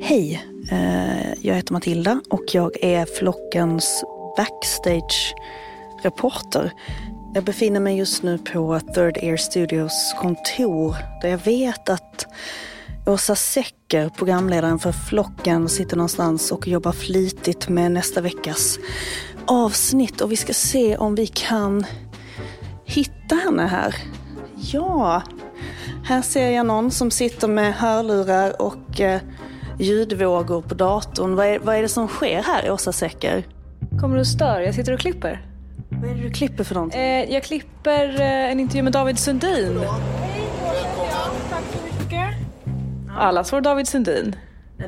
Hej, eh, jag heter Matilda och jag är Flockens backstage-reporter. Jag befinner mig just nu på Third Ear Studios kontor där jag vet att Åsa Secker, programledaren för Flocken, sitter någonstans och jobbar flitigt med nästa veckas avsnitt och vi ska se om vi kan hitta henne här. Ja, här ser jag någon som sitter med hörlurar och eh, ljudvågor på datorn. Vad är, vad är det som sker här, Åsa Secker? Kommer du och stör? Jag sitter och klipper. Vad är det du klipper för någonting? Eh, jag klipper eh, en intervju med David Sundin. Allas vår David Sundin.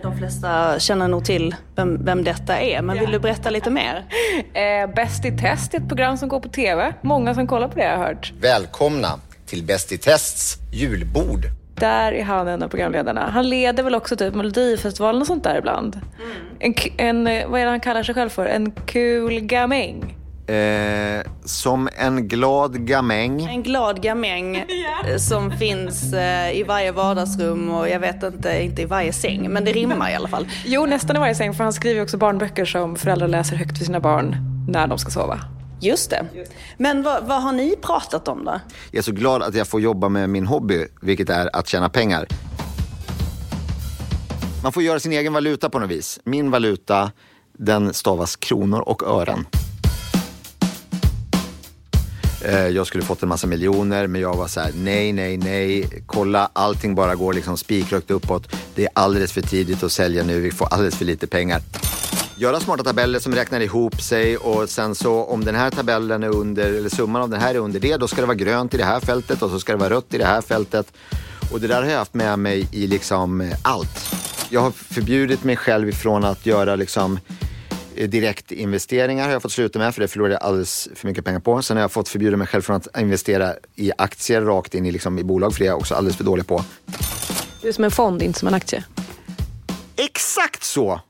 De flesta känner nog till vem, vem detta är, men vill du berätta lite mer? Eh, Bäst i test är ett program som går på TV. Många som kollar på det har jag hört. Välkomna till Bäst i tests julbord. Där är han en av programledarna. Han leder väl också typ Melodifestivalen och sånt där ibland. En, k- en, eh, vad är det han kallar sig själv för? En kul gamäng. Eh, som en glad gamäng. En glad gamäng eh, som finns eh, i varje vardagsrum och jag vet inte, inte i varje säng, men det rimmar i alla fall. Jo, nästan i varje säng, för han skriver också barnböcker som föräldrar läser högt för sina barn när de ska sova. Just det. Men vad, vad har ni pratat om då? Jag är så glad att jag får jobba med min hobby, vilket är att tjäna pengar. Man får göra sin egen valuta på något vis. Min valuta, den stavas kronor och ören. Eh, jag skulle fått en massa miljoner, men jag var så här: nej, nej, nej. Kolla, allting bara går liksom spikrakt uppåt. Det är alldeles för tidigt att sälja nu, vi får alldeles för lite pengar. Göra smarta tabeller som räknar ihop sig och sen så om den här tabellen är under, eller summan av den här är under det, då ska det vara grönt i det här fältet och så ska det vara rött i det här fältet. Och det där har jag haft med mig i liksom eh, allt. Jag har förbjudit mig själv ifrån att göra liksom eh, direktinvesteringar har jag fått sluta med för det förlorade jag alldeles för mycket pengar på. Sen har jag fått förbjuda mig själv från att investera i aktier rakt in i, liksom, i bolag för det är jag också alldeles för dålig på. Du är som en fond, inte som en aktie. Exakt så!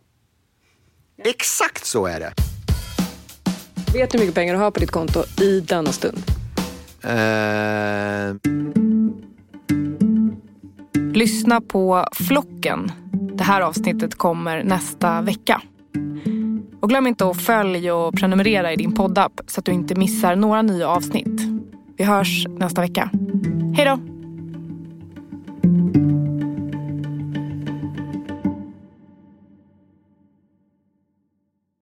Exakt så är det. Vet du hur mycket pengar du har på ditt konto i denna stund? Eh... Lyssna på Flocken. Det här avsnittet kommer nästa vecka. Och glöm inte att följa och prenumerera i din poddapp så att du inte missar några nya avsnitt. Vi hörs nästa vecka. Hej då!